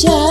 saja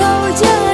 Câu